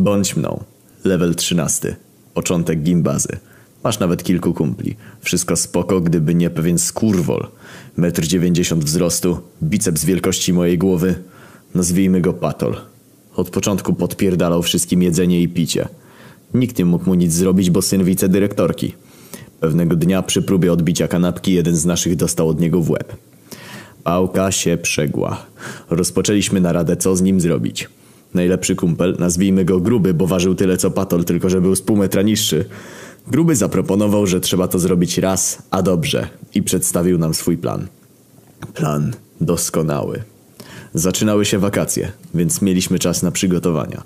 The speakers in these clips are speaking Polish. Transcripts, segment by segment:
Bądź mną. Level 13. Początek gimbazy. Masz nawet kilku kumpli. Wszystko spoko, gdyby nie pewien skurwol. Metr dziewięćdziesiąt wzrostu, biceps wielkości mojej głowy. Nazwijmy go Patol. Od początku podpierdalał wszystkim jedzenie i picie. Nikt nie mógł mu nic zrobić, bo syn wicedyrektorki. Pewnego dnia przy próbie odbicia kanapki jeden z naszych dostał od niego w łeb. Pałka się przegła. Rozpoczęliśmy naradę, co z nim zrobić. Najlepszy kumpel, nazwijmy go Gruby, bo ważył tyle co Patol, tylko że był z pół metra niższy. Gruby zaproponował, że trzeba to zrobić raz, a dobrze i przedstawił nam swój plan. Plan doskonały. Zaczynały się wakacje, więc mieliśmy czas na przygotowania.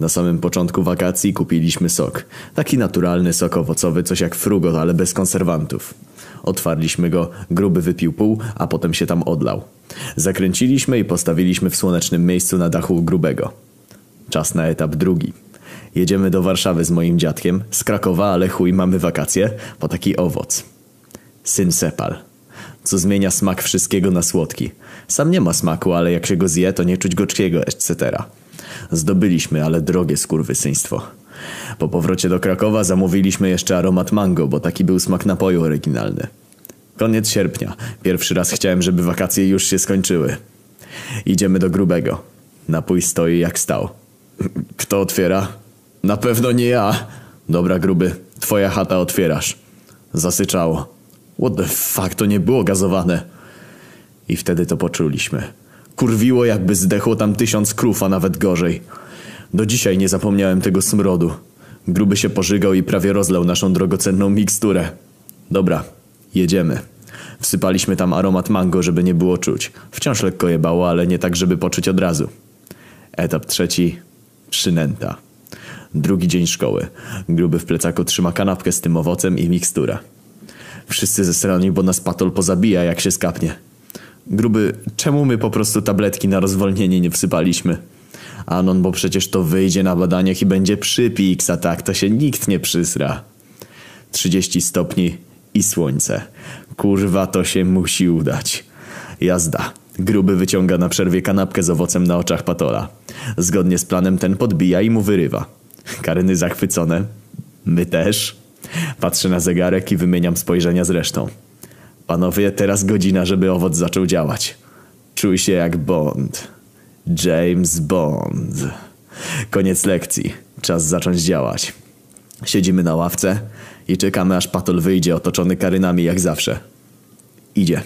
Na samym początku wakacji kupiliśmy sok. Taki naturalny sok owocowy, coś jak frugot, ale bez konserwantów. Otwarliśmy go, gruby wypił pół, a potem się tam odlał. Zakręciliśmy i postawiliśmy w słonecznym miejscu na dachu grubego. Czas na etap drugi. Jedziemy do Warszawy z moim dziadkiem, z Krakowa, ale chuj, mamy wakacje, po taki owoc. Syn Sepal. Co zmienia smak wszystkiego na słodki. Sam nie ma smaku, ale jak się go zje, to nie czuć gorzkiego, etc. Zdobyliśmy, ale drogie skurwysyństwo. Po powrocie do Krakowa zamówiliśmy jeszcze aromat mango, bo taki był smak napoju oryginalny. Koniec sierpnia. Pierwszy raz chciałem, żeby wakacje już się skończyły. Idziemy do grubego. Napój stoi jak stał. Kto otwiera? Na pewno nie ja. Dobra, gruby. Twoja chata otwierasz. Zasyczało. What the fuck, to nie było gazowane. I wtedy to poczuliśmy. Kurwiło jakby zdechło tam tysiąc krów, a nawet gorzej. Do dzisiaj nie zapomniałem tego smrodu. Gruby się pożygał i prawie rozlał naszą drogocenną miksturę. Dobra, jedziemy. Wsypaliśmy tam aromat mango, żeby nie było czuć. Wciąż lekko jebało, ale nie tak, żeby poczuć od razu. Etap trzeci. Przynęta. Drugi dzień szkoły. Gruby w plecaku trzyma kanapkę z tym owocem i miksturę. Wszyscy zesrani, bo nas patol pozabija, jak się skapnie. Gruby, czemu my po prostu tabletki na rozwolnienie nie wsypaliśmy? Anon, bo przecież to wyjdzie na badaniach i będzie przypiks, a tak to się nikt nie przysra. 30 stopni i słońce. Kurwa, to się musi udać. Jazda. Gruby wyciąga na przerwie kanapkę z owocem na oczach Patola. Zgodnie z planem ten podbija i mu wyrywa. Karyny zachwycone. My też. Patrzę na zegarek i wymieniam spojrzenia z resztą. Panowie, teraz godzina, żeby owoc zaczął działać. Czuj się jak Bond. James Bond. Koniec lekcji. Czas zacząć działać. Siedzimy na ławce i czekamy aż Patol wyjdzie otoczony karynami jak zawsze. Idzie.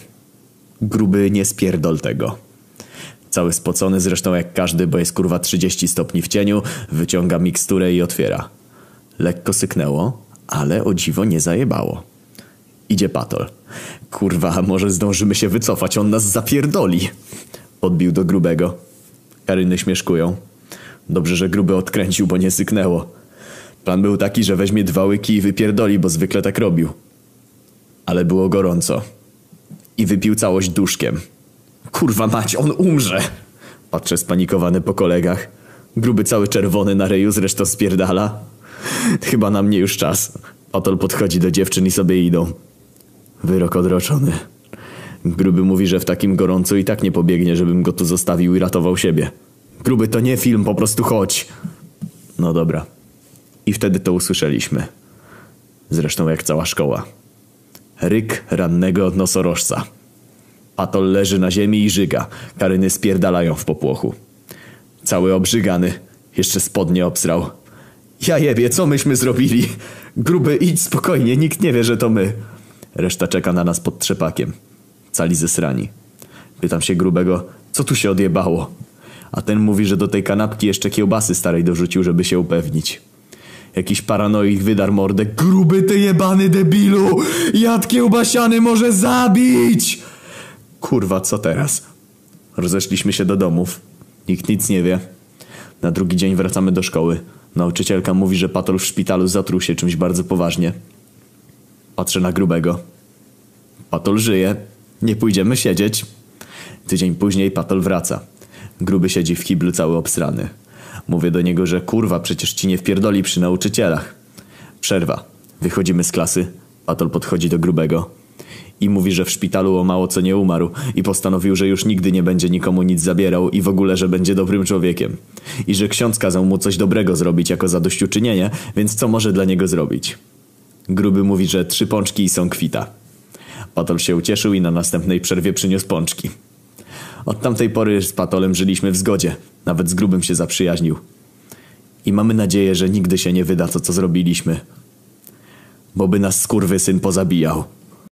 Gruby nie spierdol tego. Cały spocony zresztą jak każdy, bo jest kurwa 30 stopni w cieniu, wyciąga miksturę i otwiera. Lekko syknęło, ale o dziwo nie zajebało. Idzie Patol. Kurwa, może zdążymy się wycofać, on nas zapierdoli. Podbił do grubego. Karyny śmieszkują. Dobrze, że gruby odkręcił, bo nie syknęło. Plan był taki, że weźmie dwa łyki i wypierdoli, bo zwykle tak robił. Ale było gorąco. I wypił całość duszkiem. Kurwa mać, on umrze! Patrzę spanikowany po kolegach. Gruby cały czerwony na reju zresztą spierdala. Chyba na mnie już czas. Patol podchodzi do dziewczyn i sobie idą. Wyrok odroczony. Gruby mówi, że w takim gorącu i tak nie pobiegnie, żebym go tu zostawił i ratował siebie. Gruby, to nie film, po prostu chodź. No dobra. I wtedy to usłyszeliśmy. Zresztą jak cała szkoła. Ryk rannego nosorożca. Patol leży na ziemi i żyga. Karyny spierdalają w popłochu. Cały obrzygany. Jeszcze spodnie obsrał. Ja jebie, co myśmy zrobili? Gruby, idź spokojnie, nikt nie wie, że to my. Reszta czeka na nas pod trzepakiem. Cali zesrani. Pytam się grubego, co tu się odjebało? A ten mówi, że do tej kanapki jeszcze kiełbasy starej dorzucił, żeby się upewnić. Jakiś paranoik wydar mordę. Gruby ty jebany debilu! Jad kiełbasiany może zabić! Kurwa, co teraz? Rozeszliśmy się do domów. Nikt nic nie wie. Na drugi dzień wracamy do szkoły. Nauczycielka mówi, że patol w szpitalu zatruł się czymś bardzo poważnie. Patrzę na grubego. Patol żyje. Nie pójdziemy siedzieć. Tydzień później Patol wraca. Gruby siedzi w kiblu cały obsrany. Mówię do niego, że kurwa, przecież ci nie wpierdoli przy nauczycielach. Przerwa. Wychodzimy z klasy. Patol podchodzi do grubego. I mówi, że w szpitalu o mało co nie umarł i postanowił, że już nigdy nie będzie nikomu nic zabierał i w ogóle, że będzie dobrym człowiekiem. I że ksiądz kazał mu coś dobrego zrobić jako zadośćuczynienie, więc co może dla niego zrobić? Gruby mówi, że trzy pączki i są kwita. Patol się ucieszył i na następnej przerwie przyniósł pączki. Od tamtej pory z Patolem żyliśmy w zgodzie. Nawet z Grubym się zaprzyjaźnił. I mamy nadzieję, że nigdy się nie wyda to, co zrobiliśmy. Bo by nas skurwysyn pozabijał.